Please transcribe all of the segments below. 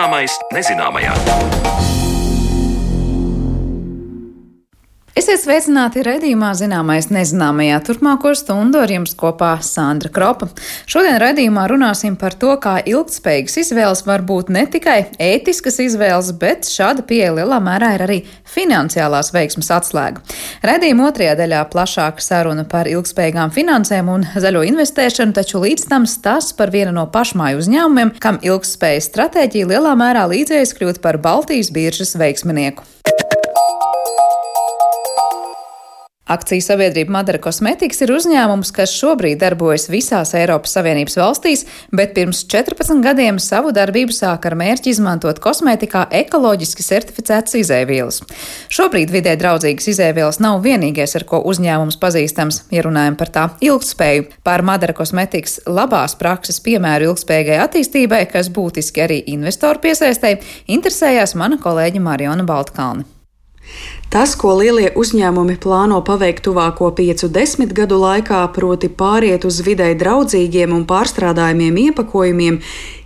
Zināmais nezināmajā. Esiet sveicināti redzījumā zināmais nezināmajā turpmāko stundu ar jums kopā Sandra Kropa. Šodien redzījumā runāsim par to, kā ilgtspējīgas izvēles var būt ne tikai ētiskas izvēles, bet šāda pieeja lielā mērā ir arī finansiālās veiksmas atslēga. Redzījuma otrajā daļā plašāka saruna par ilgspējīgām finansēm un zaļo investēšanu, taču līdz tam stāsts par vienu no pašmāju uzņēmumiem, kam ilgspējas stratēģija lielā mērā līdzējas kļūt par Baltijas biržas veiksminieku. Akciju sabiedrība Madara Cosmetics ir uzņēmums, kas šobrīd darbojas visās Eiropas Savienības valstīs, bet pirms 14 gadiem savu darbību sāka ar mērķi izmantot kosmētikā ekoloģiski certificētas izēvielas. Šobrīd vidē draudzīgas izēvielas nav vienīgais, ar ko uzņēmums pazīstams, ja runājam par tā ilgspēju. Par Madara Cosmetics labās prakses piemēru ilgspējīgai attīstībai, kas būtiski arī investoru piesaistē, interesējās mana kolēģa Mariona Baltkalni. Tas, ko lielie uzņēmumi plāno paveikt tuvāko piecu desmit gadu laikā, proti pāriet uz videi draudzīgiem un pārstrādājumiem iepakojumiem,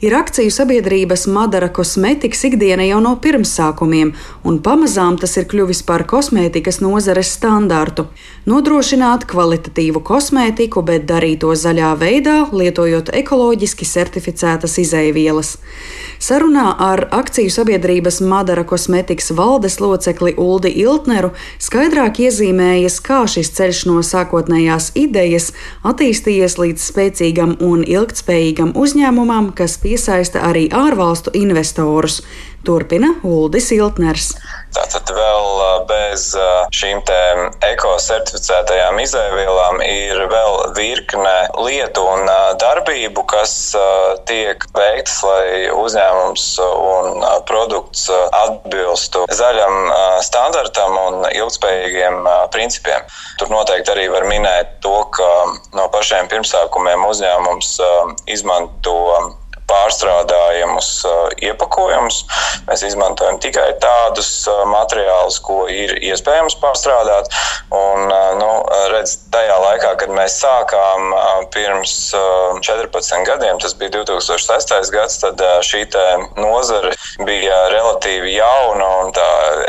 ir akciju sabiedrības Madara kosmetikas ikdiena jau no pirmsākumiem, un pamazām tas ir kļuvis par kosmētikas nozares standārtu. Nodrošināt kvalitatīvu kosmētiku, bet darīt to zaļā veidā, lietojot ekoloģiski certificētas izēvielas. Sarunā ar akciju sabiedrības Madara kosmetikas valdes locekli Uldi Ilgu Piltneru skaidrāk iezīmējas, kā šis ceļš no sākotnējās idejas attīstījies līdz spēcīgam un ilgtspējīgam uzņēmumam, kas piesaista arī ārvalstu investorus. Turpina Uldis Iltners. Tātad vēl bez šīm ekocertificētajām izēvielām ir vēl virkne lietu un darbību, kas tiek veiktas, lai uzņēmums un produkts atbilstu zaļam standartam un ilgspējīgiem principiem. Tur noteikti arī var minēt to, ka no pašiem pirmsākumiem uzņēmums izmanto pārstrādājamus uh, iepakojumus. Mēs izmantojam tikai tādus uh, materiālus, ko ir iespējams pārstrādāt. Un, uh, nu, redz, tajā laikā, kad mēs sākām pirms 14 gadiem, tas bija 2006. gads, tad šī nozare bija relatīvi jauna un tā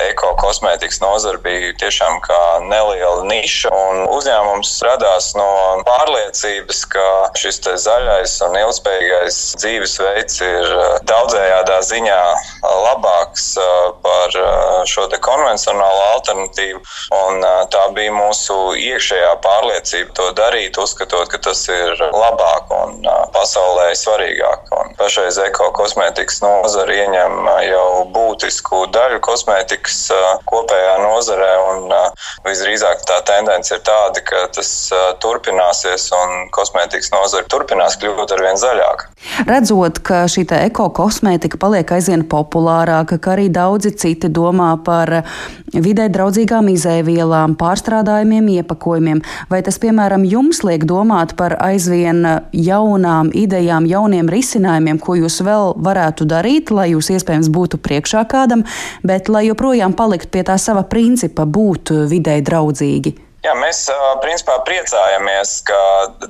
ekokosmētikas nozare bija tiešām kā neliela niša. Uzņēmums radās no pārliecības, ka šis zaļais un ilgspējīgais dzīves dzīvesveids ir eh, daudzējādā ziņā eh, labāks eh, par šo konvencionālo alternatīvu. Un tā bija mūsu iekšējā pārliecība to darīt, uzskatot, ka tas ir labāk un pasaulē svarīgāk. Un pašreiz ekokosmētikas nozara ieņem jau būtisku daļu kosmētikas kopējā nozarē. Un visdrīzāk tā tendence ir tāda, ka tas turpināsies un kosmētikas nozara turpinās kļūt ar vien zaļāku. Redzu, redzot, ka šī ekokosmētika paliek aizvien populārāka, ka arī daudzi citi domā par vidē draudzīgām izēvielām, pārstrādājumiem, iepakojumiem, vai tas, piemēram, jums liek domāt par aizvien jaunām idejām, jauniem risinājumiem, ko jūs vēl varētu darīt, lai jūs iespējams būtu priekšā kādam, bet lai joprojām palikt pie tā sava principa būt vidē draudzīgi? Jā, mēs principā priecājamies, ka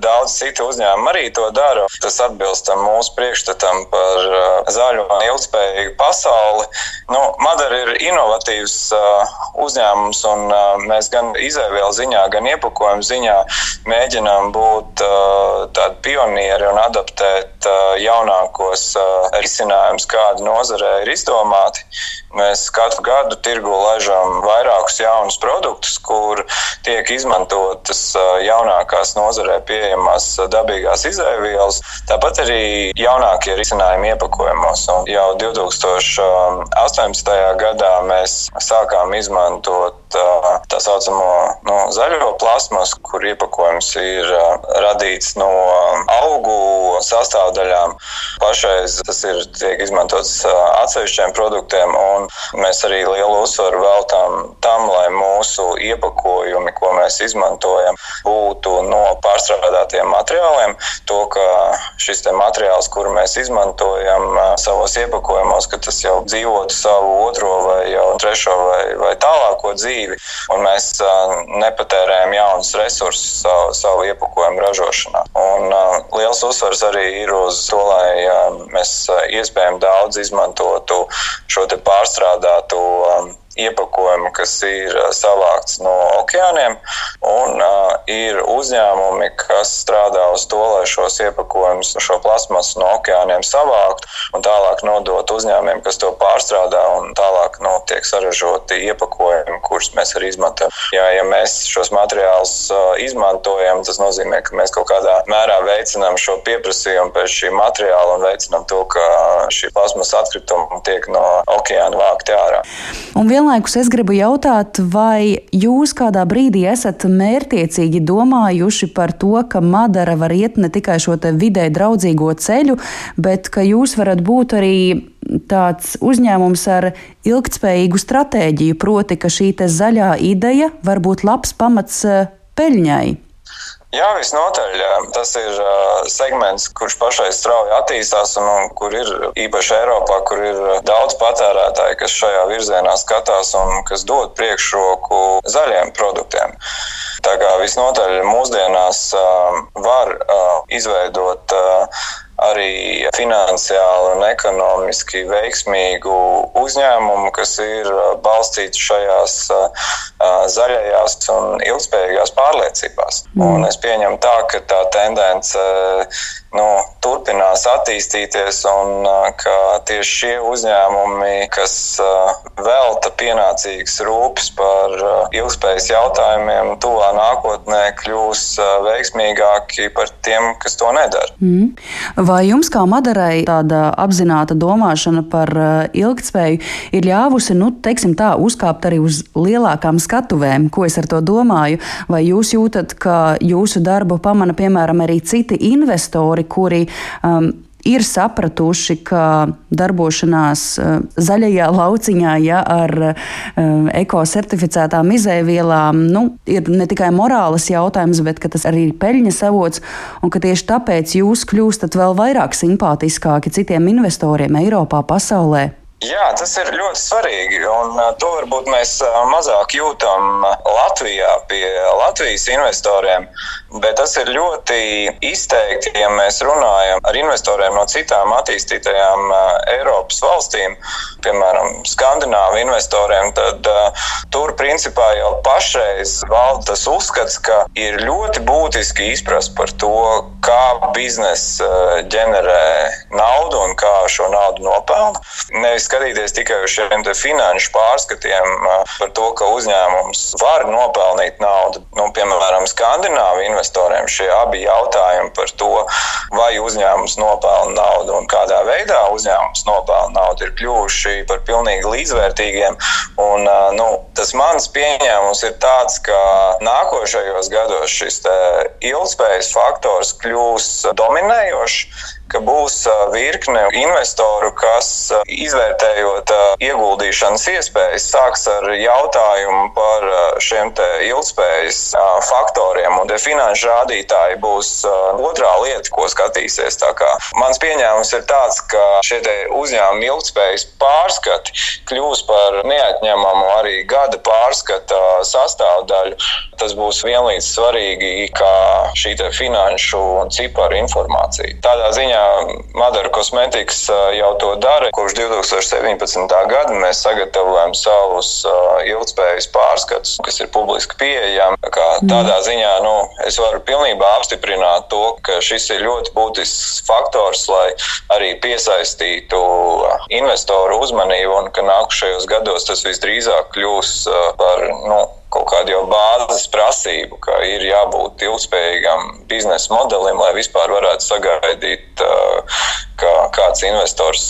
daudz citu uzņēmumu arī to dara. Tas atbilst mūsu priekšstatam par zaļu un ilgspējīgu pasauli. Nu, Madara ir inovatīvs uzņēmums, un mēs gan izēvielu ziņā, gan iepakojumu ziņā mēģinām būt tādi pionieri un adaptēt jaunākos risinājumus, kādi nozarē ir izdomāti. Mēs katru gadu tirgu laižam vairākus jaunus produktus, kur tiek izmantotas jaunākās nozarē pieejamās dabīgās izēvielas, tāpat arī jaunākie risinājumi iepakojumos. Un jau 2018. gadā mēs sākām izmantot tā saucamo nu, zaļo plasmas, kur iepakojums ir radīts no augu sastāvdaļām. Pašreiz tas ir tiek izmantots atsevišķiem produktiem, un mēs arī lielu uzsvaru veltām tam, lai mūsu iepakojumi, ko mēs izmantojam, būtu no pārstrādātiem materiāliem. To, ka šis materiāls, kuru mēs izmantojam savos iepakojumos, ka tas jau dzīvotu savu otro vai trešo vai, vai tālāko dzīvi, un mēs nepatērējam jaunus resursus savu, savu iepakojumu ražošanā. Un, liels uzsvars arī ir uz to, lai mēs iespējami daudz izmantotu šo pārstrādātu iepakojumu, kas ir savākts no okeāniem, un uh, ir uzņēmumi, kas strādā uz to, lai šos iepakojumus, šo plasmasu no okeāniem savāktu un tālāk nodot uzņēmumiem, kas to pārstrādā, un tālāk nu, tiek saražoti iepakojumi, kurus mēs arī izmantojam. Ja, ja mēs šos materiālus uh, izmantojam, tas nozīmē, ka mēs kaut kādā mērā veicinām šo pieprasījumu pēc šī materiāla un veicinām to, ka šī plasmas atkrituma tiek no okeāna vākti ārā. Un vienlaikus es gribu jautāt, vai jūs kādā brīdī esat mērtiecīgi domājuši par to, ka Madara var iet ne tikai šo vidē draudzīgo ceļu, bet ka jūs varat būt arī tāds uzņēmums ar ilgtspējīgu stratēģiju, proti, ka šī zaļā ideja var būt labs pamats eh, peļņai. Jā, visnotaļ. Tas ir segments, kurš pašais strauji attīstās un, un kur ir īpaši Eiropā, kur ir daudz patērētāju, kas šajā virzienā skatās un kas dod priekšroku zaļiem produktiem. Tā kā visnotaļ mūsdienās var izveidot arī finansiāli un ekonomiski veiksmīgu uzņēmumu, kas ir balstīts šajās zaļajās un ilgspējīgās pārliecībās. Mm. Un es pieņemu tā, ka tā tendence nu, turpinās attīstīties, un ka tieši šie uzņēmumi, kas velta pienācīgas rūpes par ilgspējas jautājumiem, tuvā nākotnē kļūs veiksmīgāki par tiem, kas to nedara. Mm. Vai jums, kā Madarai, tāda apzināta domāšana par ilgspēju ir ļāvusi, nu, teiksim tā, uzkāpt arī uz lielākām skatuvēm? Ko es ar to domāju? Vai jūs jūtat, ka jūsu darbu pamana, piemēram, arī citi investori, kuri um, ir sapratuši, ka darbošanās uh, zaļajā lauciņā ja, ar uh, ekocertificētām izēvielām nu, ir ne tikai morāles jautājums, bet tas arī ir peļņas avots, tieši tāpēc jūs kļūstat vēl vairāk simpātiskāki citiem investoriem Eiropā, pasaulē. Jā, tas ir ļoti svarīgi. Un to varbūt mēs mazāk jūtam Latvijā pie Latvijas investoriem. Bet tas ir ļoti izteikti, ja mēs runājam ar investoriem no citām attīstītajām Eiropas valstīm, piemēram, skandināvu investoriem. Tad uh, tur principā jau pašreiz valda tas uzskats, ka ir ļoti būtiski izprast par to, kā biznesa ģenerē naudu un kā šo naudu nopelna. Nevis skatīties tikai uz šiem finanšu pārskatiem par to, ka uzņēmums var nopelnīt naudu. Nu, piemēram, skandināvu investoriem šie abi jautājumi par to, vai uzņēmums nopelna naudu un kādā veidā uzņēmums nopelna naudu, ir kļuvuši par pilnīgi līdzvērtīgiem. Un, nu, tas mans pieņēmums ir tāds, ka nākošajos gados šis ilgspējas faktors kļūs dominējošs ka būs virkne investoru, kas izvērtējot ieguldīšanas iespējas, sāks ar jautājumu par šiem ilgspējas faktoriem, un finanšu rādītāji būs otrā lieta, ko skatīsies. Mans pieņēmums ir tāds, ka šie uzņēmumi ilgspējas pārskati kļūs par neatņemamu arī gada pārskata sastāvdaļu. Tas būs vienlīdz svarīgi kā šī finanšu un ciparu informācija. Tādā ziņā Madara kosmetikas jau to dara. Kopš 2017. gada mēs sagatavojam savus ilgspējas pārskatus, kas ir publiski pieejami. Mhm. Tādā ziņā nu, es varu pilnībā apstiprināt to, ka šis ir ļoti būtisks faktors, lai arī piesaistītu investoru uzmanību un ka nākušajos gados tas visdrīzāk kļūs par nu, kaut kādu jau bāzes prasību, ka ir jābūt ilgspējīgam biznesa modelim, lai vispār varētu sagaidīt, ka kāds investors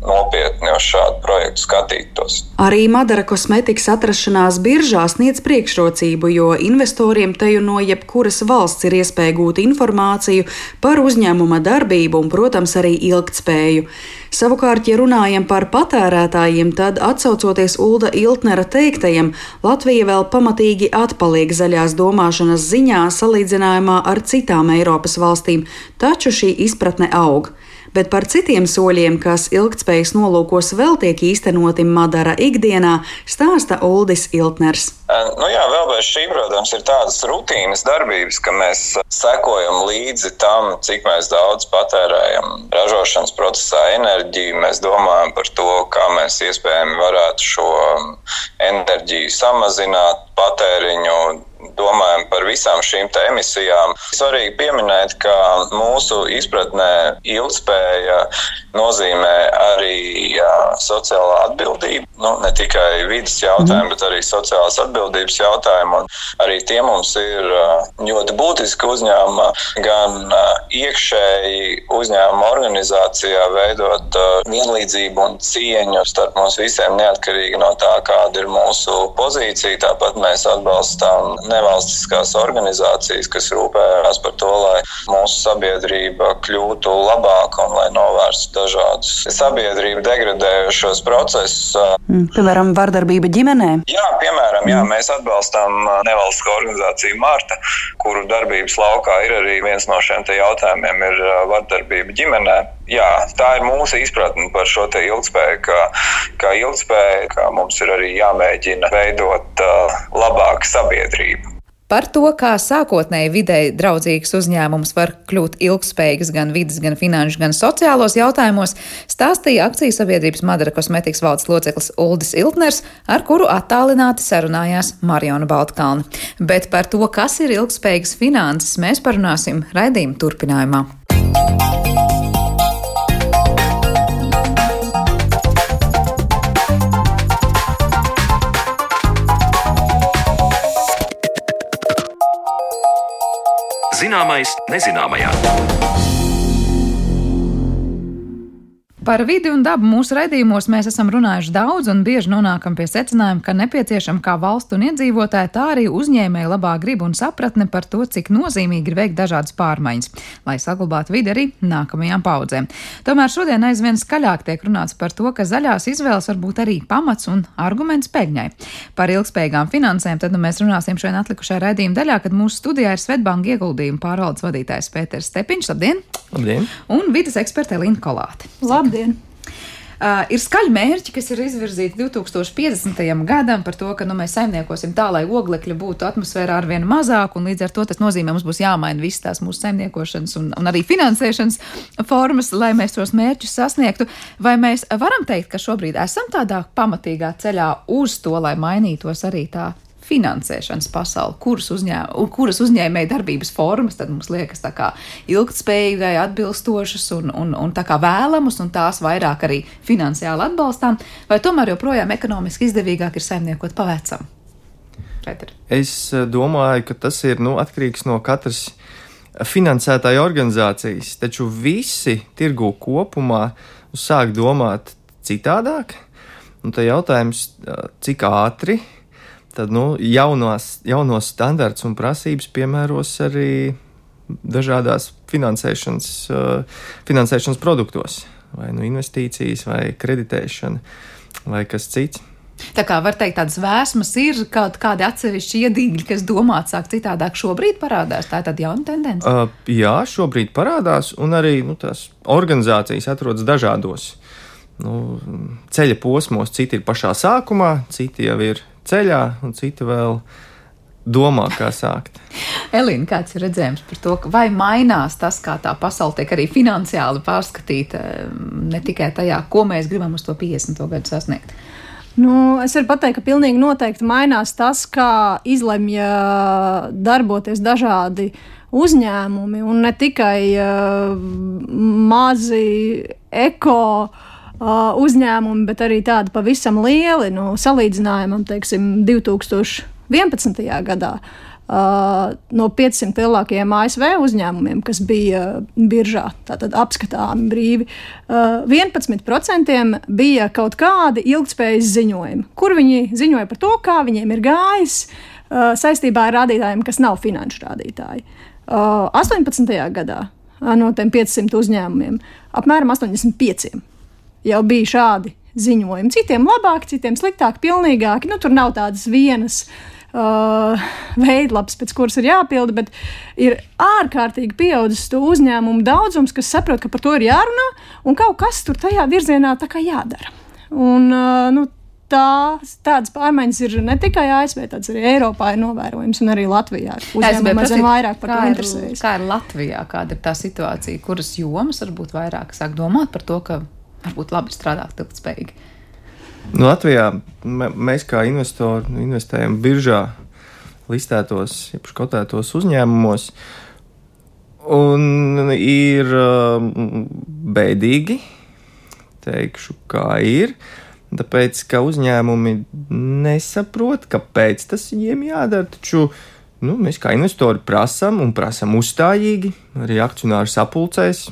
nopietni uz šādu projektu skatītos. Arī Madara kosmetikas atrašanās biržā sniedz priekšrocību, jo investoriem teju no jebkuras valsts ir iespēja gūt informāciju par uzņēmuma darbību un, protams, arī ilgtspēju. Savukārt, ja runājam par patērētājiem, tad atsaucoties Ulda Iltnera teiktajam, Latvija vēl pamatīgi atpaliek zaļās domāšanas ziņā salīdzinājumā ar citām Eiropas valstīm, taču šī izpratne aug. Bet par citiem soļiem, kas ilgtspējas nolūkos vēl tiek īstenoti Madara ikdienā, stāsta Uldis Iltners. Nu jā, vēl bez šī, protams, ir tādas rutīnas darbības, ka mēs sekojam līdzi tam, cik daudz patērējam ražošanas procesā enerģiju. Mēs domājam par to, kā mēs iespējami varētu šo enerģiju samazināt, patēriņu, domājam par visām šīm emisijām. Svarīgi pieminēt, ka mūsu izpratnē ilgspēja nozīmē arī jā, sociālā atbildība. Nu, ne tikai vidas jautājumi, mm. bet arī sociālās atbildības jautājumi. Un arī tie mums ir ļoti būtiski uzņēmuma, gan iekšēji uzņēmuma organizācijā veidot vienlīdzību un cieņu starp mums visiem, neatkarīgi no tā, kāda ir mūsu pozīcija. Tāpat mēs atbalstām nevalstiskās organizācijas, kas rūpējās par to, lai mūsu sabiedrība kļūtu labāka un lai novērstu dažādus sabiedrību degradējušos procesus. Mm, piemēram, vardarbība ģimenē? Jā, piemēram, jā, mm. mēs atbalstām nevalstisko organizāciju Mārta, kuru darbības laukā ir arī viens no šiem jautājumiem - ir vardarbība ģimenē. Jā, tā ir mūsu izpratne par šo ilgspēju, ka, ka ilgspēja, ka mums ir arī jāmēģina veidot uh, labāku sabiedrību. Par to, kā sākotnēji videi draudzīgs uzņēmums var kļūt ilgspējīgs gan vidas, gan finanšu, gan sociālos jautājumos, stāstīja akcijas sabiedrības Madara kosmetikas valdes loceklis Uldis Iltners, ar kuru attālināti sarunājās Mariona Baltkalni. Bet par to, kas ir ilgspējīgas finanses, mēs parunāsim raidījuma turpinājumā. Zināmais nezināmajā. Par vidi un dabu mūsu raidījumos mēs esam runājuši daudz un bieži nonākam pie secinājuma, ka nepieciešama kā valstu un iedzīvotāji, tā arī uzņēmēji labā griba un sapratne par to, cik nozīmīgi ir veikt dažādas pārmaiņas, lai saglabātu vidi arī nākamajām paudzēm. Tomēr šodien aizvien skaļāk tiek runāts par to, ka zaļās izvēles var būt arī pamats un arguments peļņai. Par ilgspējīgām finansēm tad nu, mēs runāsim šodien atlikušajā raidījuma daļā, kad mūsu studijā ir Svetbanka ieguldījuma pārvaldes vadītājs Pēters Stepiņš. Labdien! Labdien! Un vidas eksperte Elīna Kolāte. Labdien! Labdien! Uh, ir skaļi mērķi, kas ir izvirzīti 2050. gadam par to, ka nu, mēs saimniekosim tā, lai oglekļa būtu atmosfērā ar vien mazāk, un līdz ar to tas nozīmē, mums būs jāmaina visas tās mūsu saimniekošanas un, un arī finansēšanas formas, lai mēs tos mērķus sasniegtu. Vai mēs varam teikt, ka šobrīd esam tādā pamatīgā ceļā uz to, lai mainītos arī tā finansēšanas pasauli, kuras, uzņē, kuras uzņēmēja darbības formas tad mums liekas tā kā ilgtspējīgai, atbilstošas un, un, un tā kā vēlamas, un tās vairāk arī finansiāli atbalstām, vai tomēr joprojām ekonomiski izdevīgāk ir saimniekot pa vecam? Peter. Es eh, domāju, ka tas ir nu, atkarīgs no katras finansētāja organizācijas, taču visi tirgu kopumā sāk domāt citādāk. Un tad jautājums, eh, cik ātri tad nu, jaunās, jaunos standarts un prasības piemēros arī dažādās finansēšanas, uh, finansēšanas produktos, vai nu investīcijas, vai kreditēšana, vai kas cits. Tā kā var teikt, tādas vēsmas ir kaut kādi atsevišķi iedīgļi, kas domāts sāk citādāk šobrīd parādās. Tā ir jauna tendence. Uh, jā, šobrīd parādās, un arī nu, tās organizācijas atrodas dažādos nu, ceļa posmos. Citi ir pašā sākumā, citi jau ir ceļā, un citi vēl domā, kā sākt. Elīna, kāds ir redzējums par to, vai mainās tas, kā tā pasaule tiek arī finansiāli pārskatīta, ne tikai tajā, ko mēs gribam uz to 50. gadu sasniegt? Nu, es varu pateikt, ka pilnīgi noteikti mainās tas, kā izlemj darboties dažādi uzņēmumi, un ne tikai uh, mazi eko uh, uzņēmumi, bet arī tādi pavisam lieli. Nu, salīdzinājumam, teiksim, 2011. gadā. Uh, no 500 lielākajiem ASV uzņēmumiem, kas bija biržā, tātad apskatāmi brīvi, uh, 11% bija kaut kādi ilgspējas ziņojumi, kur viņi ziņoja par to, kā viņiem ir gājis uh, saistībā ar rādītājiem, kas nav finanšu rādītāji. 18. gadā no tiem 500 uzņēmumiem apmēram 85 jau bija šādi ziņojumi. Citiem labāk, citiem sliktāk, pilnīgāki. Nu, tur nav tādas vienas uh, veidlaps, pēc kuras ir jāpilda, bet ir ārkārtīgi pieaudzis to uzņēmumu daudzums, kas saprot, ka par to ir jārunā un kaut kas tur tajā virzienā tā kā jādara. Un, uh, nu, tās, tādas pārmaiņas ir ne tikai ASV, tādas arī Eiropā ir novērojams, un arī Latvijā. Uzņēmumi mazliet vairāk par to interesējas. Kā ir Latvijā, kāda ir tā situācija, kuras jomas varbūt vairāk sāk domāt par to, ka varbūt labi strādāt ilgspējīgi? Nu, Latvijā mēs kā investori investējam biržā listētos, jeb kotētos uzņēmumos. Un ir um, bēdīgi, teikšu, kā ir. Tāpēc, ka uzņēmumi nesaprot, kāpēc tas viņiem jādara. Taču nu, mēs kā investori prasām un prasām uzstājīgi, arī akcionāru sapulcēs.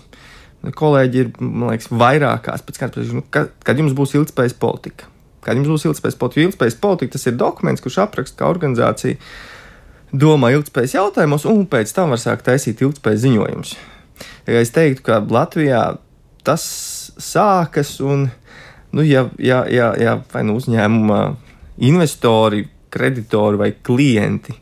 Kolēģi ir liekas, vairākās pēc kārtas, nu, kad, kad jums būs ilgspējas politika. Kad jums būs ilgspējas politika, jo ilgspējas politika tas ir dokuments, kurš apraksta, kā organizācija domā ilgspējas jautājumos, un pēc tam var sākt taisīt ilgspējas ziņojumus. Ja es teiktu, ka Latvijā tas sākas un nu, ja, ja, ja, ja vai nu uzņēmuma investori, kreditori vai klienti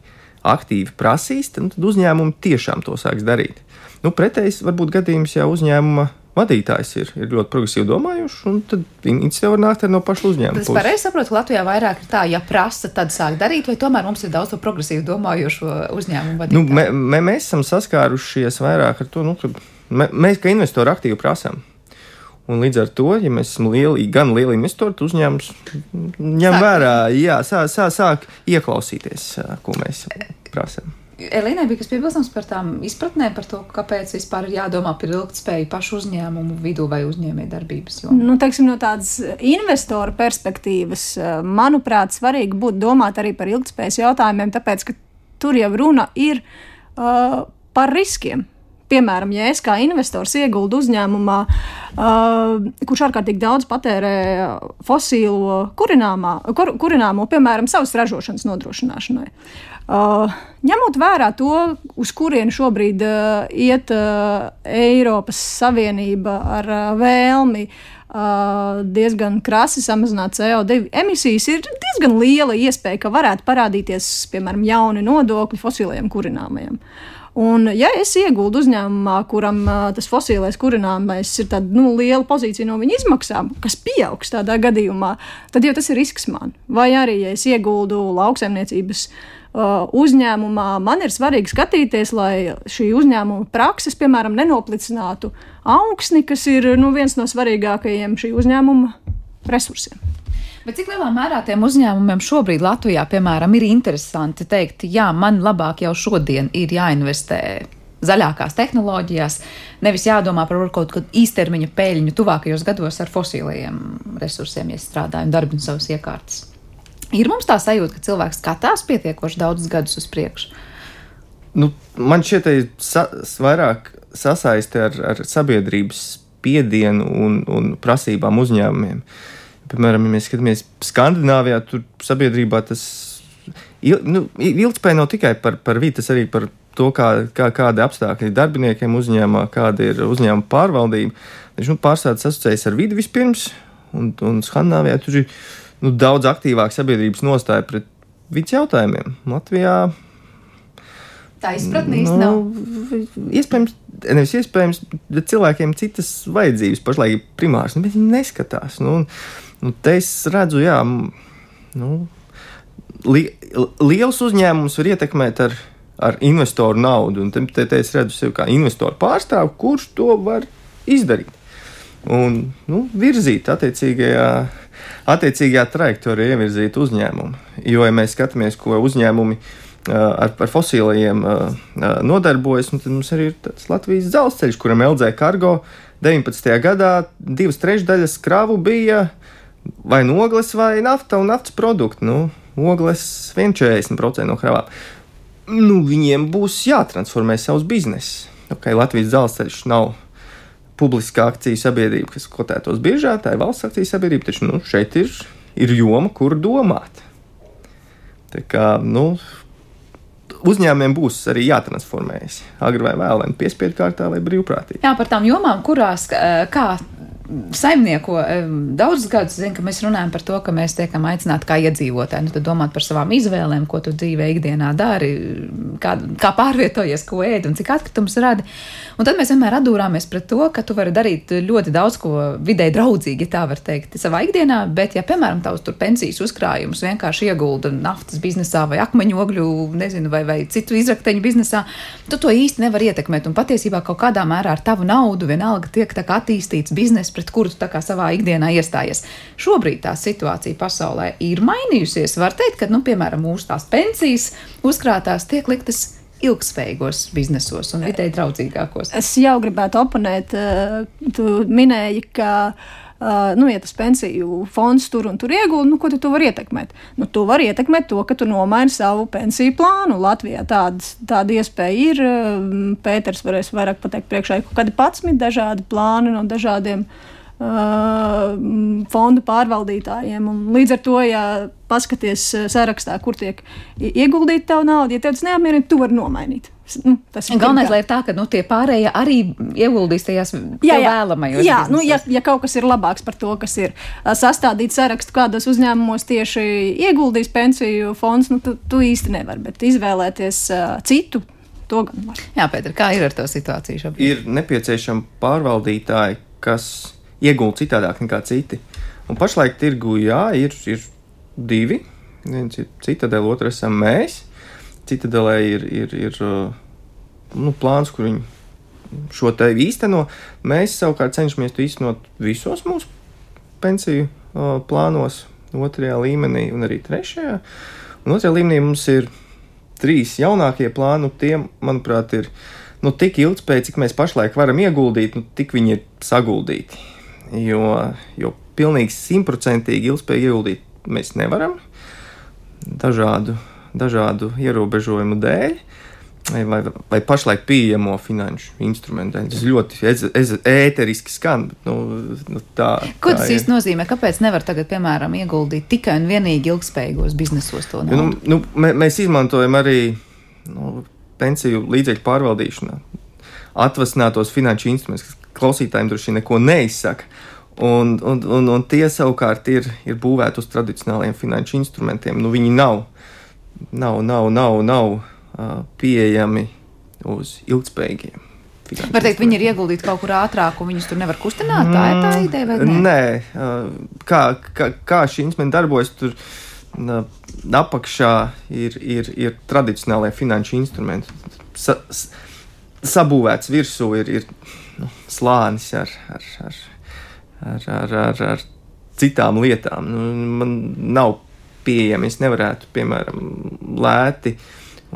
aktīvi prasīs, tad, nu, uzņēmumi tiešām to sāks darīt. Nu, pretējs varbūt gadījums, ja uzņēmuma vadītājs ir, ir ļoti progresīvi domājuši, un tad iniciatīva var nākt no paša uzņēmuma. Es pareizi saprotu, ka Latvijā vairāk ir tā, ja prasa, tad sāk darīt, vai tomēr mums ir daudz to progresīvi domājošo uzņēmumu vadītāju? Nu, mē, mē, mēs esam saskārušies vairāk ar to, nu, ka mē, mēs kā investori aktīvi prasām. Un līdz ar to, ja mēs esam lieli, gan lieli investori, tad uzņēmums ņem sāk. vērā, jā, sāk, sāk, sāk ieklausīties, ko mēs prasām. Elīnai bija kas piebilstams par tām izpratnēm par to, kāpēc vispār ir jādomā par ilgspēju pašu uzņēmumu vidū vai uzņēmēju darbības jomā. Nu, teiksim, no tādas investora perspektīvas, manuprāt, svarīgi būtu domāt arī par ilgspējas jautājumiem, tāpēc, ka tur jau runa ir uh, par riskiem. Piemēram, ja es kā investors ieguldu uzņēmumā, uh, kurš ārkārtīgi daudz patērē fosīlo kurināmā, kur, kurināmo, piemēram, savas ražošanas nodrošināšanai. Uh, ņemot vērā to, uz kurienu šobrīd uh, iet uh, Eiropas Savienība ar uh, vēlmi uh, diezgan krasi samazināt CO2 emisijas, ir diezgan liela iespēja, ka varētu parādīties, piemēram, jauni nodokļi fosiliem kurināmajiem. Uh, Un, ja es ieguldu uzņēmumā, kuram tas fosilais kurināmais ir tāda nu, liela pozīcija no viņa izmaksām, kas pieaugs tādā gadījumā, tad jau tas ir risks man. Vai arī, ja es ieguldu lauksaimniecības uzņēmumā, man ir svarīgi skatīties, lai šī uzņēmuma prakses, piemēram, nenoplicinātu augsni, kas ir nu, viens no svarīgākajiem šī uzņēmuma resursiem. Bet cik lielā mērā tiem uzņēmumiem šobrīd Latvijā, piemēram, ir interesanti teikt, jā, man labāk jau šodien ir jāinvestē zaļākās tehnoloģijās, nevis jādomā par kaut kādu īstermiņa peļņu tuvākajos gados ar fosiliem resursiem, ja strādāju un darbinu savas iekārtas. Ir mums tā sajūta, ka cilvēks skatās pietiekoši daudzus gadus uz priekšu. Nu, man šķiet, ka sa vairāk sasaisti ar, ar sabiedrības spiedienu un, un prasībām uzņēmumiem. Uh, Piemēram, ja mēs skatāmies Skandināvijā, tur sabiedrībā tas il, nu, ilgspēja nav tikai par, par vidi, tas arī par to, kā, kā, kāda apstākļi darbiniekiem uzņēmumā, kāda ir uzņēmuma pārvaldība. Viņš nu, pārstāvis asociējas ar vidi vispirms, un, un Skandināvijā tur ir nu, daudz aktīvāk sabiedrības nostāja pret vidas jautājumiem. Latvijā Tā izpratne īstenībā nu, nav. Iespējams, nevis iespējams, bet cilvēkiem citas vajadzības pašlaik ir primāras, nu, bet viņi neskatās. Nu, un, Nu, te es redzu, jā, nu, li, liels uzņēmums var ietekmēt ar, ar investoru naudu. Un te, te, es redzu sevi kā investoru pārstāvu, kurš to var izdarīt. Un nu, virzīt attiecīgajā, attiecīgajā trajektorijā, ievirzīt uzņēmumu. Jo, ja mēs skatāmies, ko uzņēmumi ar, ar fosiliem nodarbojas, tad mums arī ir Latvijas dzelzceļš, kuram LZ Cargo 19. gadā divas trešdaļas kravu bija vai nu ogles, vai nafta un naftas produkti. Nu, ogles 140% no kravām. Nu, viņiem būs jātransformē savs bizness. Okay, Latvijas dzelzceļš nav publiska akciju sabiedrība, kas kotētos biežā, tā ir valsts akciju sabiedrība, taču nu, šeit ir, ir joma, kur domāt. Tā kā, nu, uzņēmumiem būs arī jātransformējas. Agri vai vēlāk, piespiedu kārtā vai brīvprātīgi. Jā, par tām jomām, kurās kā saimnieko daudzus gadus, zinu, ka mēs runājam par to, ka mēs tiekam aicināti kā iedzīvotāji, nu, tad domāt par savām izvēlēm, ko tu dzīvē ikdienā dari, kā, kā pārvietojies, ko ēd un cik atkritumus radi. Un tad mēs vienmēr atdūrāmies pret to, ka tu vari darīt ļoti daudz ko vidē draudzīgi, ja tā var teikt, savā ikdienā, bet, ja, piemēram, tavs tur pensijas uzkrājumus vienkārši iegulda naftas biznesā vai akmeņogļu, nezinu, vai, vai citu izrakteņu biznesā, tu to īsti nevar ietekmēt. Un patiesībā kaut kādā mērā ar tavu naudu vienalga tiek attīstīts bizness, pret kuru tu savā ikdienā iestājies. Šobrīd tā situācija pasaulē ir mainījusies. Var teikt, ka, nu, piemēram, mūsu tās pensijas uzkrātās tiek liktas ilgspējīgos biznesos un vidēji draudzīgākos. Es jau gribētu oponēt. Eh, tu minēji, ka nu, ja tas pensiju fonds tur un tur iegūda, nu, ko tu, vari ietekmēt? Nu, tu vari ietekmēt to, ka tu nomaini savu pensiju plānu. Latvijā tādas, tāda iespēja ir. Pēters varēs vairāk pateikt priekšā, ka kādi 11 dažādi plāni no dažādiem fondu pārvaldītājiem. Un līdz ar to, ja paskaties sarakstā, kur tiek ieguldīta tava nauda, ja tev tas neapmierina, tu vari nomainīt. Nu, tas ir galvenais, lai ir tā, ka nu, tie pārējie arī ieguldīs tajās jā, jā, vēlamajos. Jā, nu, ja, ja kaut kas ir labāks par to, kas ir sastādīts sarakstu, kādos uzņēmumos tieši ieguldīs pensiju fonds, nu, tu, tu īsti nevari, bet izvēlēties uh, citu. To gan var. Jā, Pēter, kā ir ar to situāciju šobrīd? Ir nepieciešami pārvaldītāji, kas iegūt citādāk nekā citi. Un pašlaik tirgu jā, ir, ir divi. Viens ir citadela, otrs esam mēs. Citadelē ir, ir, ir uh, nu, plāns, kur viņi šo te īsteno. Mēs savukārt cenšamies to īstenot visos mūsu pensiju uh, plānos, otrajā līmenī un arī trešajā. Un otrajā līmenī mums ir trīs jaunākie plāni. Tie, manuprāt, ir nu, tik ilgspējīgi, cik mēs pašlaik varam ieguldīt, nu, tik viņi ir saguldīti jo, jo pilnīgi simtprocentīgi ilgspējīgi ieguldīt mēs nevaram dažādu, dažādu ierobežojumu dēļ. Vai, vai, vai pašlaik pieejamo finanšu instrumentu. Tas ļoti ez, ez, ēteriski skan. Bet, nu, nu, tā, Ko tas īsti nozīmē? Kāpēc nevar tagad, piemēram, ieguldīt tikai un vienīgi ilgspējīgos biznesos? Nu, nu, mē, mēs izmantojam arī nu, pensiju līdzekļu pārvaldīšanā atvasinātos finanšu instrumentus, kas klausītājiem droši vien neko neizsaka. Un, un, un, un tie savukārt ir, ir būvēti uz tradicionāliem finanšu instrumentiem. Nu, viņi nav, nav, nav, nav, nav uh, pieejami uz ilgspējīgiem. Var teikt, viņi ir ieguldīti kaut kur ātrāk, un viņus tur nevar kustināt. Tā ir tā mm, ideja, vai ne? Nē, kā, kā, kā šī instrumenta darbojas, tur apakšā ir, ir, ir tradicionālie finanšu instrumenti. Sa, sabūvēts virsū ir, ir nu, slānis ar, ar, ar, ar, ar, ar, ar citām lietām. Nu, man nav pieejami. Es nevarētu, piemēram, lēti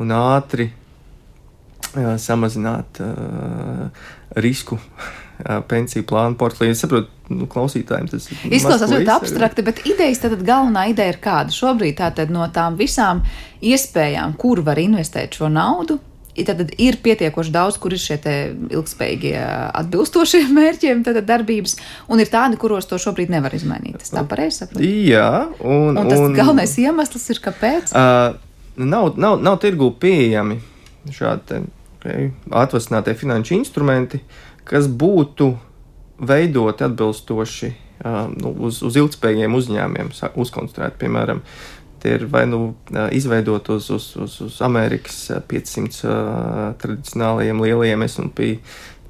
un ātri jā, samazināt uh, risku uh, pensiju plānu portfeļu. Es saprotu, nu, klausītājiem tas izklausās ļoti abstrakti, bet idejas tad galvenā ideja ir kāda. Šobrīd tātad no tām visām iespējām, kur var investēt šo naudu, Tad ir pietiekoši daudz, kur ir šie ilgspējīgie, atbilstošie mērķiem, tad darbības, un ir tādi, kuros to šobrīd nevar izmainīt. Tas tā pareizi saprotu. Jā, un, un tas un, galvenais iemesls ir, kāpēc? Uh, nav, nav, nav tirgū pieejami šādi okay, atvasinātie finanšu instrumenti, kas būtu veidoti atbilstoši uh, nu, uz, uz ilgspējīgiem uzņēmumiem, uzkonstruēti, piemēram, Tie ir vai nu izveidot uz, uz, uz, uz Amerikas 500 uh, tradicionālajiem lielajiem SP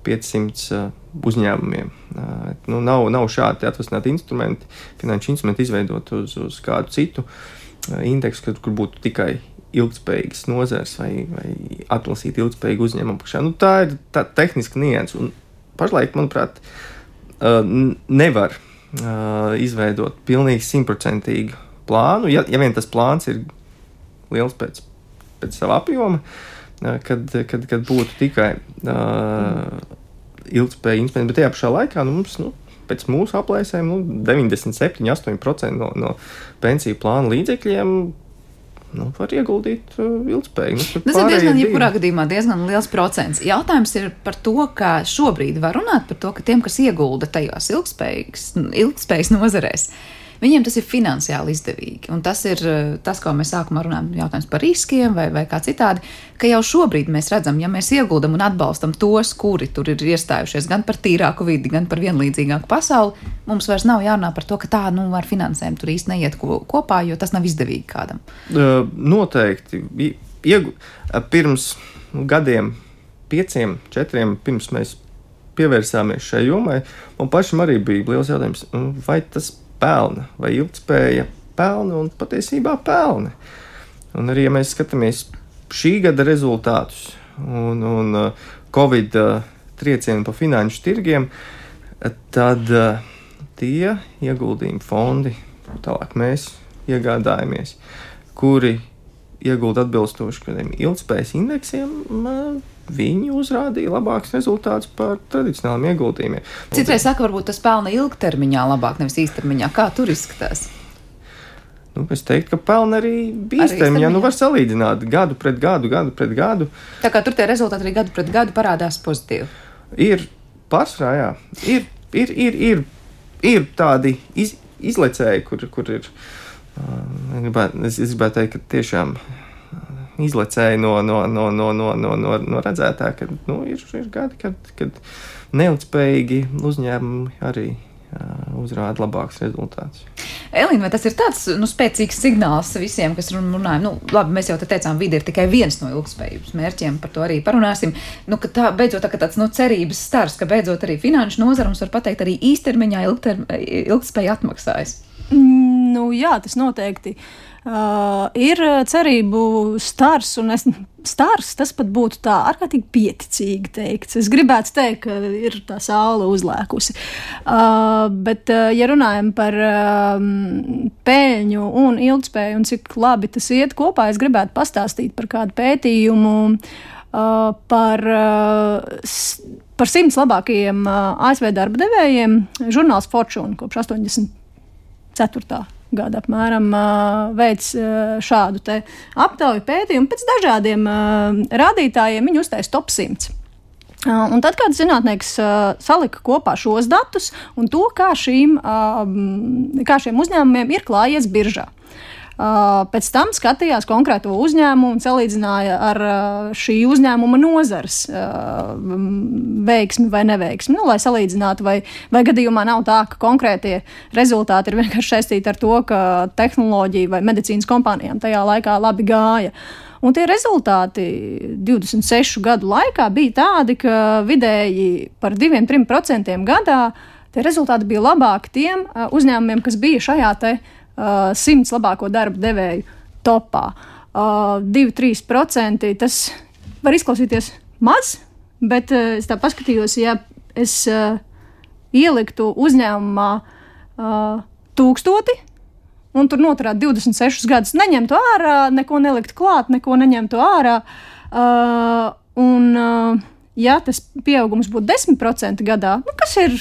500 uh, uzņēmumiem. Uh, nu, nav, nav šādi atvasināti instrumenti, finanšu instrumenti izveidot uz, uz kādu citu uh, indeksu, kur, kur būtu tikai ilgspējīgas nozares vai, vai atlasīt ilgspējīgu uzņēmumu apakšā. Nu, tā ir tā tehniska nianses. Un pašlaik, manuprāt, nevar izveidot pilnīgi simtprocentīgu plānu, ja, ja vien tas plāns ir liels pēc, pēc sava apjoma, kad, kad, kad būtu tikai uh, ilgspējīgi instrumenti, bet tajā pašā laikā nu, mums. Nu, Pēc mūsu aplēsēm nu, 97, 8% no, no pensiju plāna līdzekļiem nu, var ieguldīt uh, ilgspējīgi. Nu, tas ir diezgan, jebkurā gadījumā, diezgan liels procents. Jautājums ir par to, ka šobrīd var runāt par to, ka tiem, kas iegulda tajās ilgspējas nozarēs, viņiem tas ir finansiāli izdevīgi. Un tas ir eh, tas, ko mēs sākumā runājam, jautājums par riskiem vai, vai kā citādi, ka jau šobrīd mēs redzam, ja mēs ieguldam un atbalstam tos, kuri tur ir iestājušies gan par tīrāku vidi, gan par vienlīdzīgāku pasauli, mums vairs nav jārunā par to, ka tā nu, ar finansēm tur īsti neiet kopā, jo tas nav izdevīgi kādam. Noteikti. Iegu, pirms gadiem, pieciem, četriem, pirms mēs pievērsāmies šai jomai, man pašam arī bija liels jautājums, vai tas pelna, vai ilgspēja pelna un patiesībā pelna. Un arī, ja mēs skatāmies šī gada rezultātus un, un uh, Covid uh, triecienu pa finanšu tirgiem, tad uh, tie ieguldījumi fondi, tālāk mēs iegādājamies, kuri iegulda atbilstoši kādiem ilgspējas indeksiem, viņi uzrādīja labākus rezultātus par tradicionāliem ieguldījumiem. Citreiz saka, varbūt tas pelna ilgtermiņā labāk, nevis īstermiņā. Kā tur izskatās? Nu, es teiktu, ka pelna arī īstermiņā. Nu, var salīdzināt gadu pret gadu, gadu pret gadu. Tā kā tur tie rezultāti arī gadu pret gadu parādās pozitīvi. Ir pārsvarā, jā. Ir, ir, ir, ir, ir tādi iz, izlecēji, kur, kur ir. Gribētu, es, es gribētu teikt, ka tiešām izlecēja no, no, no, no, no, no, no, no redzētā, ka nu, ir, ir gadi, kad, kad neilgspējīgi uzņēmumi arī uzrāda labākus rezultātus. Elīna, vai tas ir tāds nu, spēcīgs signāls visiem, kas runājam? Nu, labi, mēs jau te teicām, vide ir tikai viens no ilgspējības mērķiem, par to arī parunāsim. Nu, ka tā beidzot tā, tāds nu, cerības stars, ka beidzot arī finanšu nozara mums var pateikt, arī īstermiņā ilgspēja atmaksājas. Mm, nu, jā, tas noteikti. Uh, ir cerību stars, es, stars tas pat būtu tā ārkārtīgi pieticīgi teikts. Es gribētu teikt, ka ir tā saule uzlēkusi. Uh, bet, uh, ja runājam par uh, pēļņu un ilgspēju un cik labi tas iet kopā, es gribētu pastāstīt par kādu pētījumu. Uh, par, uh, par simts labākajiem uh, ASV darba devējiem žurnāls Fortune kopš 84 gada apmēram veids šādu aptauju pētījumu. Pēc dažādiem rādītājiem viņi uztais top 100. Un tad, kad zinātnieks uh, salika kopā šos datus un to, kā, šīm, kā šiem uzņēmumiem ir klājies biržā. Uh, pēc tam skatījās konkrēto uzņēmumu un salīdzināja ar uh, šī uzņēmuma nozares uh, veiksmi vai neveiksmi. Nu, lai salīdzinātu, vai, vai gadījumā nav tā, ka konkrētie rezultāti ir vienkārši saistīti ar to, ka tehnoloģija vai medicīnas kompānijām tajā laikā labi gāja. Un tie rezultāti 26 gadu laikā bija tādi, ka vidēji par 2-3% gadā tie rezultāti bija labāki tiem uzņēmumiem, kas bija šajā te uh, simts labāko darba devēju topā. Uh, 2-3% tas var izklausīties maz, bet uh, es tā paskatījos, ja es uh, ieliktu uzņēmumā uh, tūkstoti. Un tur noturēt 26 gadus, neņemtu ārā, neko nelikt klāt, neko neņemtu ārā. Uh, un, uh, ja tas pieaugums būtu 10% gadā, nu, kas ir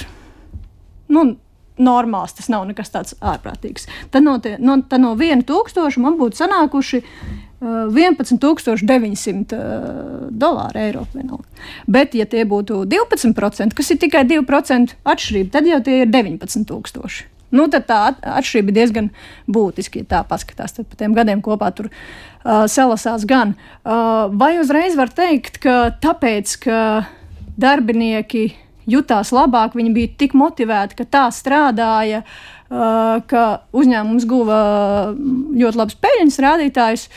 nu, normāls, tas nav nekas tāds ārprātīgs. Tad no, te, no, tad no 1000 man būtu sanākuši uh, 11,900 uh, dolāru eiro. Vienalga. Bet, ja tie būtu 12%, kas ir tikai 2% atšķirība, tad jau tie ir 19,000. Nu, tad tā atšķirība ir diezgan būtiska. Ja tā paskatās, tad pa tiem gadiem kopā tur uh, salasās gan. Uh, vai uzreiz var teikt, ka tāpēc, ka darbinieki jutās labāk, viņi bija tik motivēti, ka tā strādāja, uh, ka uzņēmums guva ļoti labus peļņas rādītājus.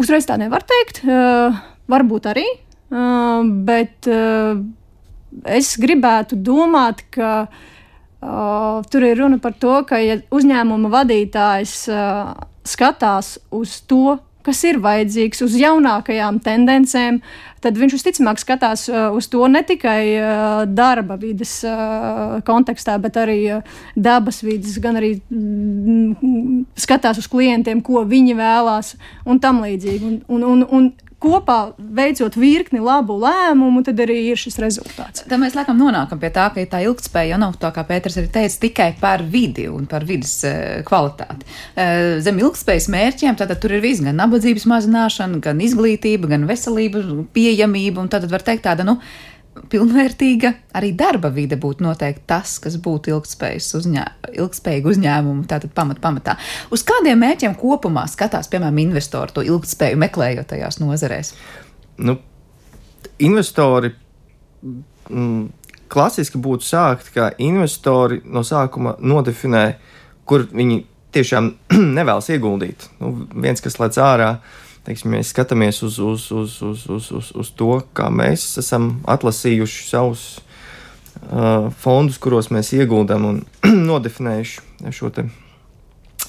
Uzreiz tā nevar teikt, uh, varbūt arī, uh, bet es gribētu domāt, ka Uh, tur ir runa par to, ka ja uzņēmuma vadītājs uh, skatās uz to, kas ir vajadzīgs, uz jaunākajām tendencēm, tad viņš visticamāk skatās uh, uz to ne tikai uh, darba vidas uh, kontekstā, bet arī dabas vidas, gan arī mm, skatās uz klientiem, ko viņi vēlās un tam līdzīgi. Un, un, un, un kopā veicot virkni labu lēmumu, tad arī ir šis rezultāts. Tad mēs laikam nonākam pie tā, ka tā ilgspēja nav tā, kā Pēters arī teica, tikai par vidi un par vidas uh, kvalitāti. Uh, zem ilgspējas mērķiem tad tur ir viss, gan nabadzības mazināšana, gan izglītība, gan veselība, pieejamība, un tad var teikt tāda, nu, pilnvērtīga arī darba vide būtu noteikti tas, kas būtu uzņē, ilgspējīga uzņēmuma tātad pamat, pamatā. Uz kādiem mērķiem kopumā skatās, piemēram, investori to ilgspēju meklējot tajās nozarēs? Nu, investori mm, klasiski būtu sākt, ka investori no sākuma nodefinē, kur viņi tiešām nevēlas ieguldīt. Nu, viens, kas lec ārā, teiksim, mēs skatāmies uz, uz, uz, uz, uz, uz, uz to, kā mēs esam atlasījuši savus uh, fondus, kuros mēs ieguldām un nodefinējuši šo te,